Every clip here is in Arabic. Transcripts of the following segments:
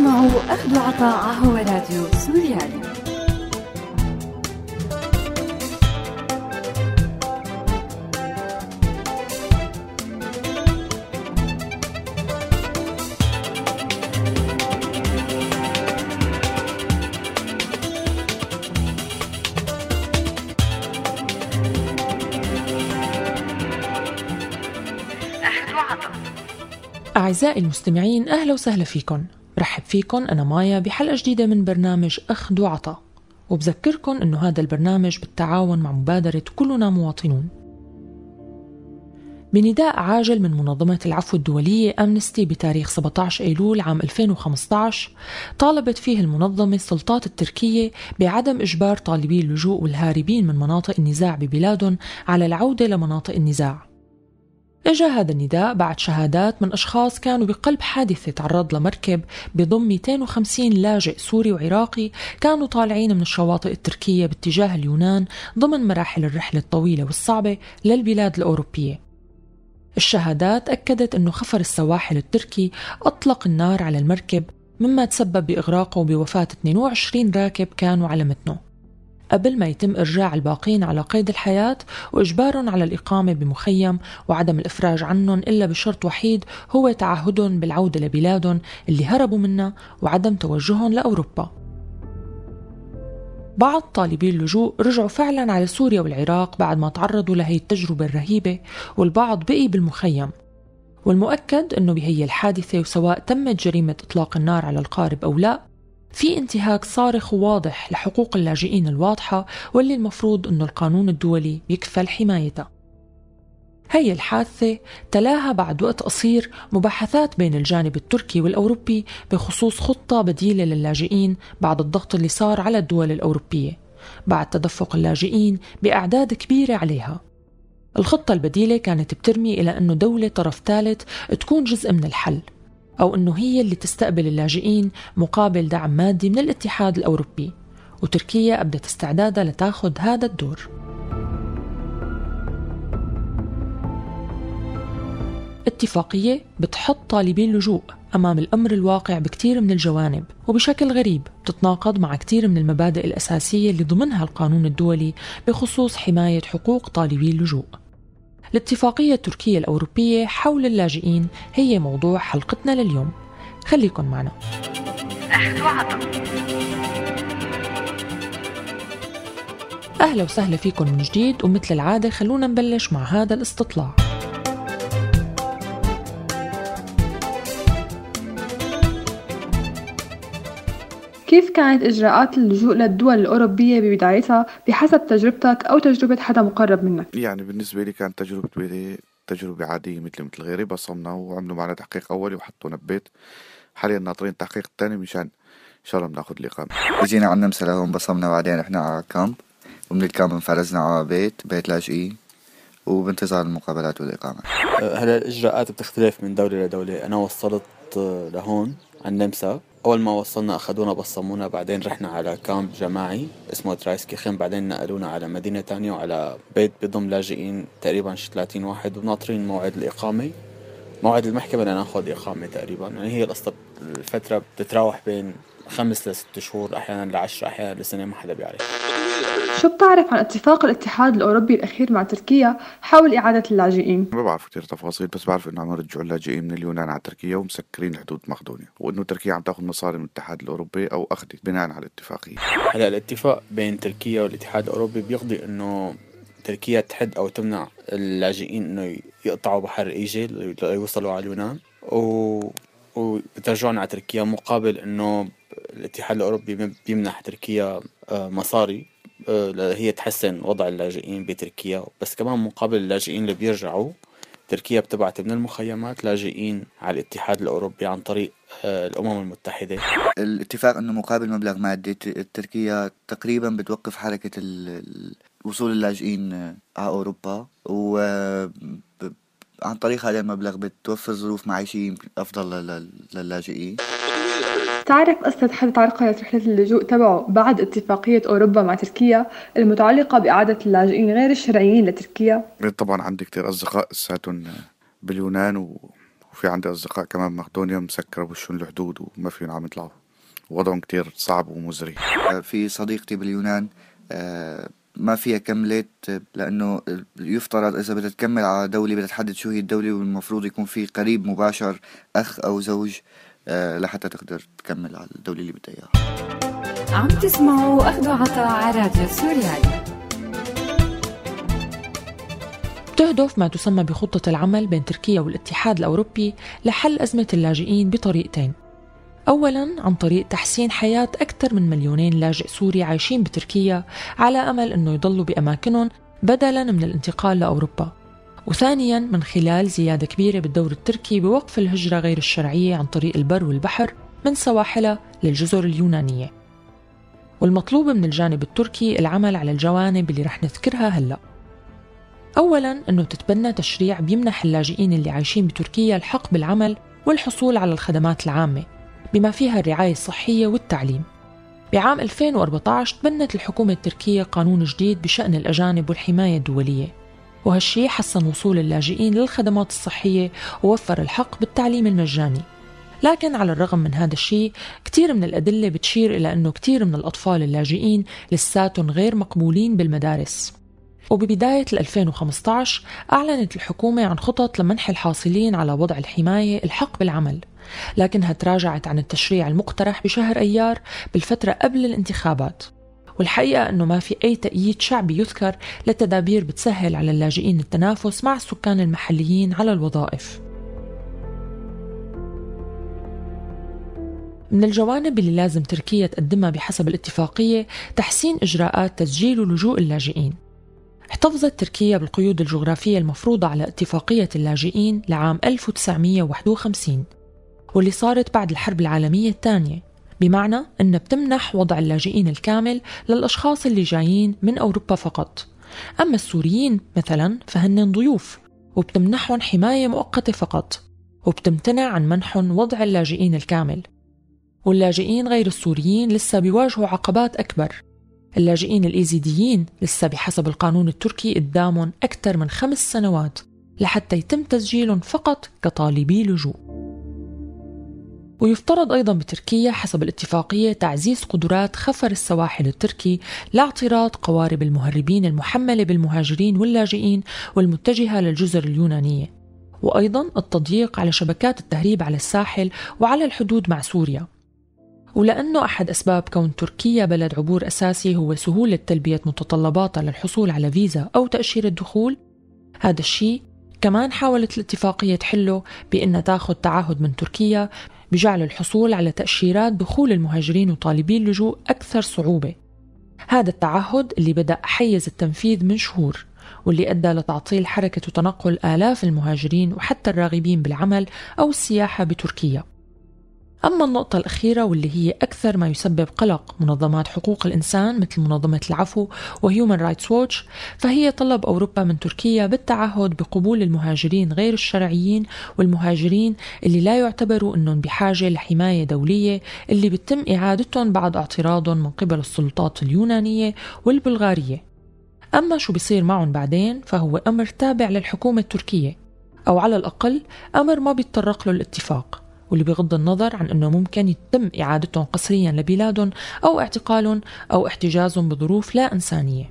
تسمعوا أخذ عطاء هو راديو سوريالي. أعزائي المستمعين أهلا وسهلا فيكم. رحب فيكم أنا مايا بحلقة جديدة من برنامج أخذ وعطاء وبذكركم أنه هذا البرنامج بالتعاون مع مبادرة كلنا مواطنون. بنداء عاجل من منظمة العفو الدولية أمنستي بتاريخ 17 أيلول عام 2015 طالبت فيه المنظمة السلطات التركية بعدم إجبار طالبي اللجوء والهاربين من مناطق النزاع ببلادهم على العودة لمناطق النزاع. اجا هذا النداء بعد شهادات من أشخاص كانوا بقلب حادثة تعرض لمركب بضم 250 لاجئ سوري وعراقي كانوا طالعين من الشواطئ التركية باتجاه اليونان ضمن مراحل الرحلة الطويلة والصعبة للبلاد الأوروبية. الشهادات أكدت أنه خفر السواحل التركي أطلق النار على المركب مما تسبب بإغراقه وبوفاه 22 راكب كانوا على متنه. قبل ما يتم إرجاع الباقين على قيد الحياة وإجبارهم على الإقامة بمخيم وعدم الإفراج عنهم إلا بشرط وحيد هو تعهدهم بالعودة لبلادهم اللي هربوا منها وعدم توجههم لأوروبا. بعض طالبي اللجوء رجعوا فعلا على سوريا والعراق بعد ما تعرضوا لهي التجربة الرهيبة والبعض بقي بالمخيم. والمؤكد أنه بهي الحادثة وسواء تمت جريمة إطلاق النار على القارب أو لا في انتهاك صارخ وواضح لحقوق اللاجئين الواضحة واللي المفروض أنه القانون الدولي يكفل حمايتها هي الحادثة تلاها بعد وقت قصير مباحثات بين الجانب التركي والأوروبي بخصوص خطة بديلة للاجئين بعد الضغط اللي صار على الدول الأوروبية بعد تدفق اللاجئين بأعداد كبيرة عليها. الخطة البديلة كانت بترمي إلى أنه دولة طرف ثالث تكون جزء من الحل. أو أنه هي اللي تستقبل اللاجئين مقابل دعم مادي من الاتحاد الأوروبي وتركيا أبدت استعدادها لتاخذ هذا الدور. اتفاقية بتحط طالبي اللجوء أمام الأمر الواقع بكثير من الجوانب وبشكل غريب بتتناقض مع كثير من المبادئ الأساسية اللي ضمنها القانون الدولي بخصوص حماية حقوق طالبي اللجوء الاتفاقية التركية الأوروبية حول اللاجئين هي موضوع حلقتنا لليوم. خليكن معنا. أهلا وسهلا فيكم من جديد ومثل العادة خلونا نبلش مع هذا الاستطلاع. كيف كانت إجراءات اللجوء للدول الأوروبية ببدايتها بحسب تجربتك أو تجربة حدا مقرب منك؟ يعني بالنسبة لي كانت تجربة تجربة عادية مثل مثل غيري بصمنا وعملوا معنا تحقيق أولي وحطونا ببيت. حاليا ناطرين التحقيق الثاني مشان إن شاء الله بناخذ الإقامة اجينا على النمسا لهون بصمنا بعدين رحنا على كامب. ومن الكامب انفرزنا على بيت بيت لاجئين وبانتظار المقابلات والإقامة. هلا الإجراءات بتختلف من دولة لدولة؟ أنا وصلت لهون على النمسا أول ما وصلنا أخذونا بصمونا بعدين رحنا على كامب جماعي اسمه ترايسكيخن بعدين نقلونا على مدينة تانية وعلى بيت بضم لاجئين تقريبا شي 30 واحد وناطرين موعد الإقامة. موعد المحكمة لناخذ إقامة تقريبا. يعني هي القصة الفترة بتتراوح بين خمس لست شهور أحيانا لعشرة أحيانا لسنة ما حدا بيعرف. شو بتعرف عن اتفاق الاتحاد الأوروبي الأخير مع تركيا حول إعادة اللاجئين؟ ما بعرف كثير تفاصيل بس بعرف إنه عم يرجعوا اللاجئين من اليونان على تركيا ومسكرين حدود مقدونيا وإنه تركيا عم تاخذ مصاري من الاتحاد الأوروبي أو أخذت بناء على الاتفاقية هلا الاتفاق بين تركيا والاتحاد الأوروبي بيقضي إنه تركيا تحد أو تمنع اللاجئين إنه يقطعوا بحر إيجي ليوصلوا على اليونان و وبترجعون على تركيا مقابل إنه الاتحاد الأوروبي بيمنح تركيا آه، مصاري هي تحسن وضع اللاجئين بتركيا. بس كمان مقابل اللاجئين اللي بيرجعوا تركيا بتبعت من المخيمات لاجئين على الاتحاد الأوروبي عن طريق آه، الأمم المتحدة. الاتفاق أنه مقابل مبلغ مادي تركيا تقريبا بتوقف حركة وصول اللاجئين على أوروبا. و عن طريق هذا المبلغ بتوفر ظروف معيشية أفضل للاجئين تعرف قصة حد تعرقلت رحلة اللجوء تبعه بعد اتفاقية أوروبا مع تركيا المتعلقة بإعادة اللاجئين غير الشرعيين لتركيا؟ طبعا عندي كتير أصدقاء لساتهم باليونان و... وفي عندي أصدقاء كمان مقدونيا مسكرة بوشون الحدود وما فيهم عم يطلعوا. وضعهم كتير صعب ومزري. في صديقتي باليونان ما فيها كملت لأنه يفترض إذا بدها تكمل على دولة بدها تحدد شو هي الدولة والمفروض يكون في قريب مباشر أخ أو زوج. لحتى تقدر تكمل على الدولة اللي بدها إياها. عم تسمعوا أخذ عطاء على راديو سوريالي. تهدف ما تسمى بخطة العمل بين تركيا والاتحاد الأوروبي لحل أزمة اللاجئين بطريقتين. أولا عن طريق تحسين حياة أكثر من مليونين لاجئ سوري عايشين بتركيا على أمل أنه يضلوا بأماكنهم بدلا من الانتقال لأوروبا. وثانيا من خلال زيادة كبيرة بالدور التركي بوقف الهجرة غير الشرعية عن طريق البر والبحر من سواحلها للجزر اليونانية. والمطلوب من الجانب التركي العمل على الجوانب اللي رح نذكرها هلأ. أولا أنه تتبنى تشريع بيمنح اللاجئين اللي عايشين بتركيا الحق بالعمل والحصول على الخدمات العامة بما فيها الرعاية الصحية والتعليم. بعام 2014 تبنت الحكومة التركية قانون جديد بشأن الأجانب والحماية الدولية. وهالشي حسن وصول اللاجئين للخدمات الصحية ووفر الحق بالتعليم المجاني. لكن على الرغم من هذا الشيء كثير من الأدلة بتشير إلى أنه كثير من الأطفال اللاجئين لساتهم غير مقبولين بالمدارس. وببداية 2015 أعلنت الحكومة عن خطط لمنح الحاصلين على وضع الحماية الحق بالعمل. لكنها تراجعت عن التشريع المقترح بشهر أيار بالفترة قبل الانتخابات. والحقيقة أنه ما في أي تأييد شعبي يذكر لتدابير بتسهل على اللاجئين التنافس مع السكان المحليين على الوظائف. من الجوانب اللي لازم تركيا تقدمها بحسب الاتفاقية تحسين إجراءات تسجيل ولجوء اللاجئين. احتفظت تركيا بالقيود الجغرافية المفروضة على اتفاقية اللاجئين لعام 1951 واللي صارت بعد الحرب العالمية الثانية. بمعنى أنها بتمنح وضع اللاجئين الكامل للأشخاص اللي جايين من أوروبا فقط. أما السوريين مثلا فهن ضيوف وبتمنحهم حماية مؤقتة فقط وبتمتنع عن منحهم وضع اللاجئين الكامل. واللاجئين غير السوريين لسه بيواجهوا عقبات أكبر. اللاجئين الإيزيديين لسه بحسب القانون التركي قدامهم أكثر من خمس سنوات لحتى يتم تسجيلهم فقط كطالبي لجوء. ويفترض أيضا بتركيا حسب الاتفاقية تعزيز قدرات خفر السواحل التركي لاعتراض قوارب المهربين المحملة بالمهاجرين واللاجئين والمتجهة للجزر اليونانية. وأيضا التضييق على شبكات التهريب على الساحل وعلى الحدود مع سوريا. ولأنه أحد أسباب كون تركيا بلد عبور أساسي هو سهولة تلبية متطلباتها للحصول على فيزا أو تأشيرة دخول هذا الشيء كمان حاولت الاتفاقية تحله بأنها تأخذ تعهد من تركيا بجعل الحصول على تأشيرات دخول المهاجرين وطالبي اللجوء أكثر صعوبة. هذا التعهد اللي بدأ حيز التنفيذ من شهور واللي أدى لتعطيل حركة وتنقل آلاف المهاجرين وحتى الراغبين بالعمل أو السياحة بتركيا. أما النقطة الأخيرة واللي هي أكثر ما يسبب قلق منظمات حقوق الإنسان مثل منظمة العفو وهيومن رايتس ووتش فهي طلب أوروبا من تركيا بالتعهد بقبول المهاجرين غير الشرعيين والمهاجرين اللي لا يعتبروا أنهم بحاجة لحماية دولية اللي بتم إعادتهم بعد اعتراضهم من قبل السلطات اليونانية والبلغارية. أما شو بيصير معهم بعدين فهو أمر تابع للحكومة التركية أو على الأقل أمر ما بيتطرق له الاتفاق. واللي بغض النظر عن أنه ممكن يتم إعادتهم قسريا لبلادهم أو اعتقالهم أو احتجازهم بظروف لا إنسانية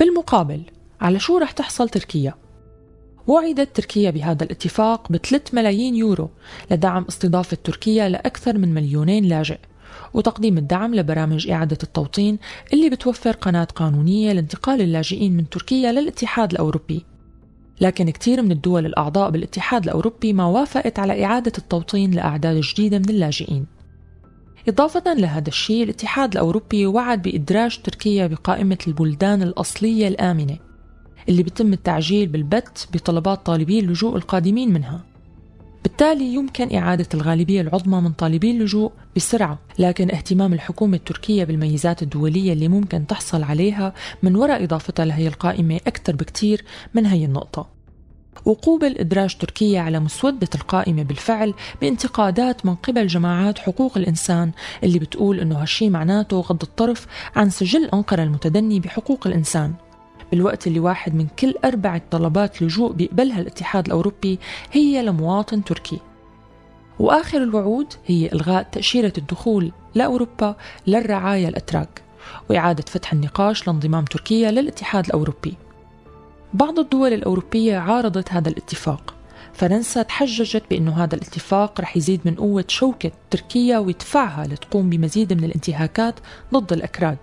بالمقابل على شو رح تحصل تركيا؟ وعدت تركيا بهذا الاتفاق ب 3 ملايين يورو لدعم استضافة تركيا لأكثر من مليونين لاجئ وتقديم الدعم لبرامج إعادة التوطين اللي بتوفر قناة قانونية لانتقال اللاجئين من تركيا للاتحاد الأوروبي لكن كثير من الدول الأعضاء بالاتحاد الأوروبي ما وافقت على إعادة التوطين لأعداد جديدة من اللاجئين. إضافة لهذا الشيء الاتحاد الأوروبي وعد بإدراج تركيا بقائمة البلدان الأصلية الآمنة اللي بيتم التعجيل بالبت بطلبات طالبي اللجوء القادمين منها. بالتالي يمكن إعادة الغالبية العظمى من طالبي اللجوء بسرعة لكن اهتمام الحكومة التركية بالميزات الدولية اللي ممكن تحصل عليها من وراء إضافتها لهي القائمة أكثر بكتير من هي النقطة. وقوبل إدراج تركيا على مسودة القائمة بالفعل بانتقادات من قبل جماعات حقوق الإنسان اللي بتقول إنه هالشي معناته غض الطرف عن سجل أنقرة المتدني بحقوق الإنسان. بالوقت اللي واحد من كل أربعة طلبات لجوء بيقبلها الاتحاد الأوروبي هي لمواطن تركي. وآخر الوعود هي إلغاء تأشيرة الدخول لأوروبا للرعايا الأتراك وإعادة فتح النقاش لانضمام تركيا للاتحاد الأوروبي. بعض الدول الأوروبية عارضت هذا الاتفاق. فرنسا تحججت بأنه هذا الاتفاق رح يزيد من قوة شوكة تركيا ويدفعها لتقوم بمزيد من الانتهاكات ضد الأكراد.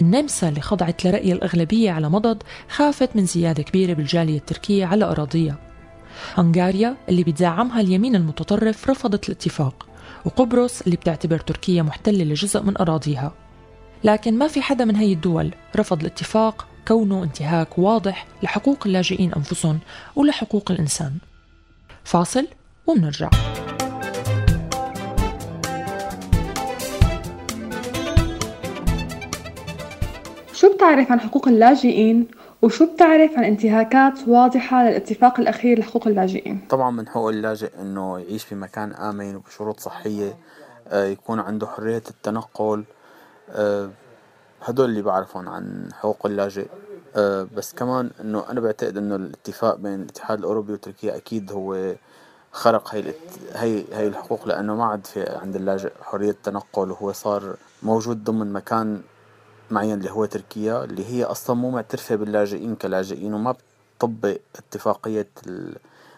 النمسا اللي خضعت لرأي الأغلبية على مضض خافت من زيادة كبيرة بالجالية التركية على أراضيها. هنغاريا اللي بتزعمها اليمين المتطرف رفضت الاتفاق وقبرص اللي بتعتبر تركيا محتلة لجزء من أراضيها. لكن ما في حدا من هي الدول رفض الاتفاق كونه انتهاك واضح لحقوق اللاجئين أنفسهم ولحقوق الإنسان. فاصل ومنرجع بتعرف عن حقوق اللاجئين وشو بتعرف عن انتهاكات واضحة للاتفاق الأخير لحقوق اللاجئين؟ طبعا من حقوق اللاجئ إنه يعيش في مكان آمن وبشروط صحية آه، يكون عنده حرية التنقل آه، هدول اللي بعرفهم عن حقوق اللاجئ آه، بس كمان إنه أنا بعتقد إنه الاتفاق بين الاتحاد الأوروبي وتركيا أكيد هو خرق هي هي هي الحقوق لأنه ما عاد في عند اللاجئ حرية تنقل وهو صار موجود ضمن مكان معين اللي هو تركيا اللي هي أصلا مو معترفة باللاجئين كلاجئين وما بتطبق اتفاقية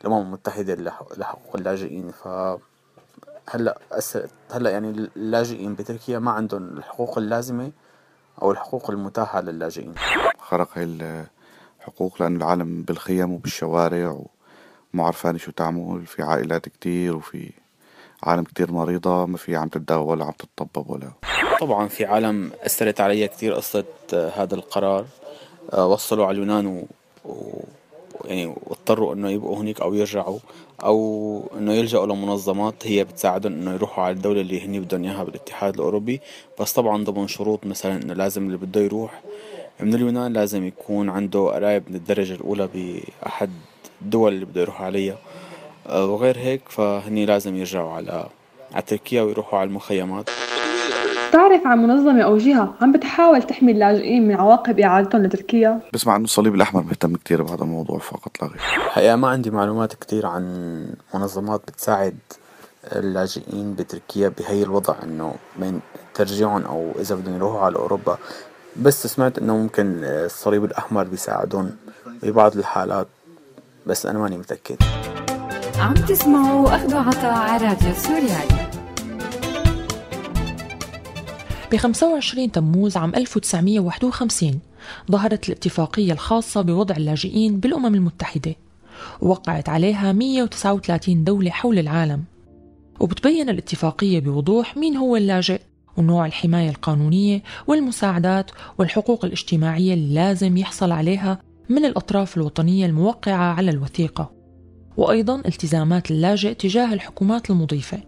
الأمم المتحدة لحقوق اللاجئين. ف هلأ هلأ يعني اللاجئين بتركيا ما عندهم الحقوق اللازمة أو الحقوق المتاحة للاجئين. خرق هاي الحقوق لأن العالم بالخيم وبالشوارع وما عرفانة شو تعمل في عائلات كتير وفي عالم كتير مريضة ما في عم تتداوى ولا عم تتطبب ولا. طبعا في عالم أثرت علي كتير قصة آه، هذا القرار. آه، وصلوا على اليونان و... يعني واضطروا إنه يبقوا هناك أو يرجعوا أو إنه يلجأوا لمنظمات هي بتساعدهم إنه يروحوا على الدولة اللي هني بدهم إياها بالاتحاد الأوروبي. بس طبعا ضمن شروط مثلا إنه لازم اللي بده يروح من اليونان لازم يكون عنده قرايب من الدرجة الأولى بأحد الدول اللي بده يروح عليها. آه، وغير هيك فهني لازم يرجعوا على على تركيا ويروحوا على المخيمات. تعرف عن منظمة أو جهة عم بتحاول تحمي اللاجئين من عواقب إعادتهم لتركيا؟ بسمع إنه الصليب الأحمر مهتم كتير بهذا الموضوع فقط لا غير. الحقيقة ما عندي معلومات كتير عن منظمات بتساعد اللاجئين بتركيا بهي الوضع إنه من ترجيعهم أو إذا بدهم يروحوا على أوروبا. بس سمعت إنه ممكن الصليب الأحمر بيساعدون ببعض الحالات بس أنا ماني متأكد. عم تسمعوا أخذ عطاء على راديو سوريالي. ب 25 تموز عام 1951 ظهرت الاتفاقية الخاصة بوضع اللاجئين بالأمم المتحدة ووقعت عليها 139 دولة حول العالم. وبتبين الاتفاقية بوضوح مين هو اللاجئ ونوع الحماية القانونية والمساعدات والحقوق الاجتماعية اللي لازم يحصل عليها من الأطراف الوطنية الموقعة على الوثيقة. وأيضا التزامات اللاجئ تجاه الحكومات المضيفة.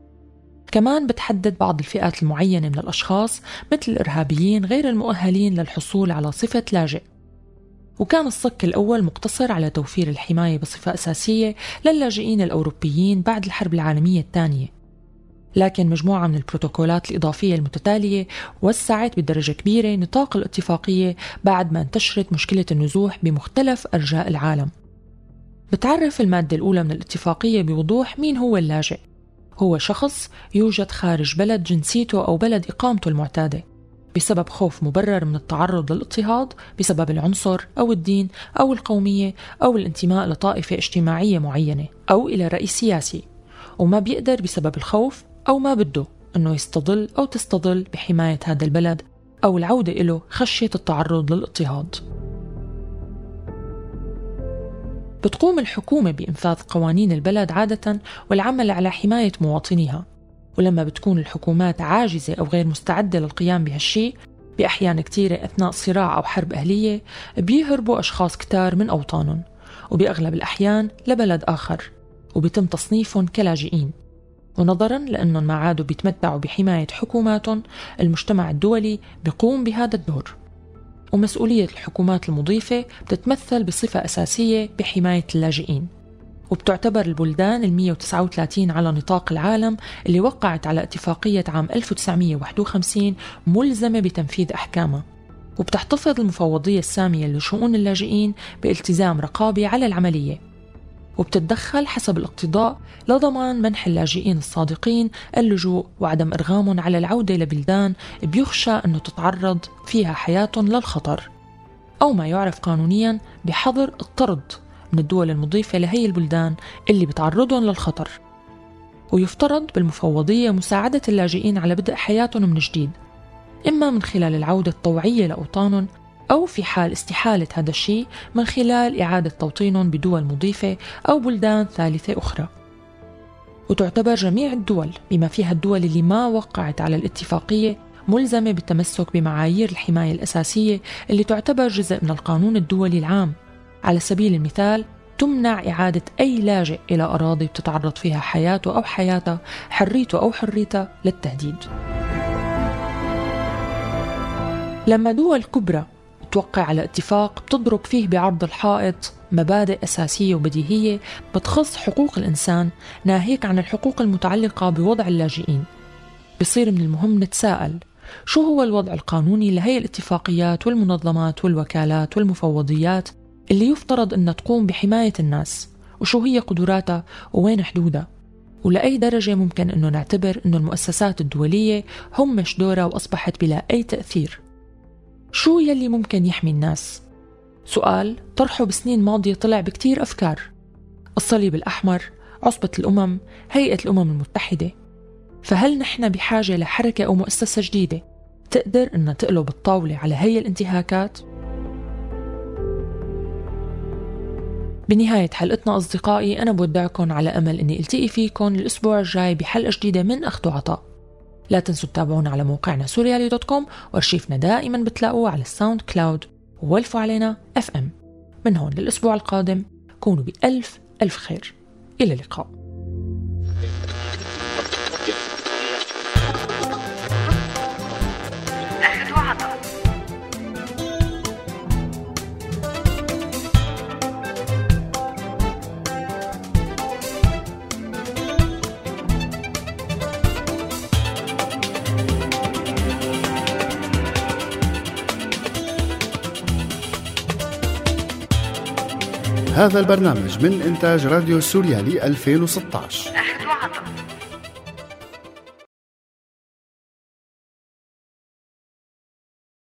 كمان بتحدد بعض الفئات المعينة من الأشخاص مثل الإرهابيين غير المؤهلين للحصول على صفة لاجئ. وكان الصك الأول مقتصر على توفير الحماية بصفة أساسية للاجئين الأوروبيين بعد الحرب العالمية الثانية. لكن مجموعة من البروتوكولات الإضافية المتتالية وسعت بدرجة كبيرة نطاق الاتفاقية بعد ما انتشرت مشكلة النزوح بمختلف أرجاء العالم. بتعرف المادة الأولى من الاتفاقية بوضوح مين هو اللاجئ؟ هو شخص يوجد خارج بلد جنسيته أو بلد إقامته المعتادة بسبب خوف مبرر من التعرض للاضطهاد بسبب العنصر أو الدين أو القومية أو الانتماء لطائفة اجتماعية معينة أو إلى رئيس سياسي وما بيقدر بسبب الخوف أو ما بده أنه يستضل أو تستضل بحماية هذا البلد أو العودة إله خشية التعرض للاضطهاد. بتقوم الحكومة بإنفاذ قوانين البلد عادة والعمل على حماية مواطنيها. ولما بتكون الحكومات عاجزة أو غير مستعدة للقيام بهالشيء بأحيان كثيرة أثناء صراع أو حرب أهلية بيهربوا أشخاص كتار من أوطانهم وبأغلب الأحيان لبلد آخر وبيتم تصنيفهم كلاجئين. ونظرا لأنهم ما عادوا بيتمتعوا بحماية حكوماتهم المجتمع الدولي بيقوم بهذا الدور. ومسؤولية الحكومات المضيفة بتتمثل بصفة أساسية بحماية اللاجئين. وبتعتبر البلدان ال 139 على نطاق العالم اللي وقعت على اتفاقية عام 1951 ملزمة بتنفيذ أحكامها. وبتحتفظ المفوضية السامية لشؤون اللاجئين بالتزام رقابي على العملية. وبتتدخل حسب الاقتضاء لضمان منح اللاجئين الصادقين اللجوء وعدم إرغامهم على العودة لبلدان بيخشى أنه تتعرض فيها حياتهم للخطر. أو ما يعرف قانونيا بحظر الطرد من الدول المضيفة لهي البلدان اللي بتعرضهم للخطر. ويفترض بالمفوضية مساعدة اللاجئين على بدء حياتهم من جديد. إما من خلال العودة الطوعية لأوطانهم أو في حال استحالة هذا الشيء من خلال إعادة توطينهم بدول مضيفة أو بلدان ثالثة أخرى. وتعتبر جميع الدول بما فيها الدول اللي ما وقعت على الاتفاقية ملزمة بالتمسك بمعايير الحماية الأساسية اللي تعتبر جزء من القانون الدولي العام. على سبيل المثال تمنع إعادة أي لاجئ إلى أراضي بتتعرض فيها حياته أو حياتها حريته أو حريتها للتهديد. لما دول كبرى توقع على اتفاق بتضرب فيه بعرض الحائط مبادئ أساسية وبديهية بتخص حقوق الإنسان ناهيك عن الحقوق المتعلقة بوضع اللاجئين. بصير من المهم نتساءل شو هو الوضع القانوني لهي الاتفاقيات والمنظمات والوكالات والمفوضيات اللي يفترض أنها تقوم بحماية الناس؟ وشو هي قدراتها؟ ووين حدودها؟ ولأي درجة ممكن أنه نعتبر أنه المؤسسات الدولية همش دورها وأصبحت بلا أي تأثير؟ شو يلي ممكن يحمي الناس؟ سؤال طرحه بسنين ماضية طلع بكتير أفكار الصليب الأحمر عصبة الأمم هيئة الأمم المتحدة فهل نحن بحاجة لحركة أو مؤسسة جديدة تقدر أنها تقلب الطاولة على هي الانتهاكات؟ بنهاية حلقتنا أصدقائي أنا بودعكم على أمل أني ألتقي فيكم الأسبوع الجاي بحلقة جديدة من أخذ وعطاء لا تنسوا تتابعونا على موقعنا سوريالي dot com وارشيفنا دائما بتلاقوه على الساوند كلاود وولفوا علينا اف ام من هون للأسبوع القادم كونوا بألف ألف خير. إلى اللقاء. هذا البرنامج من إنتاج راديو سوريالي 2016 أخذ وعطاء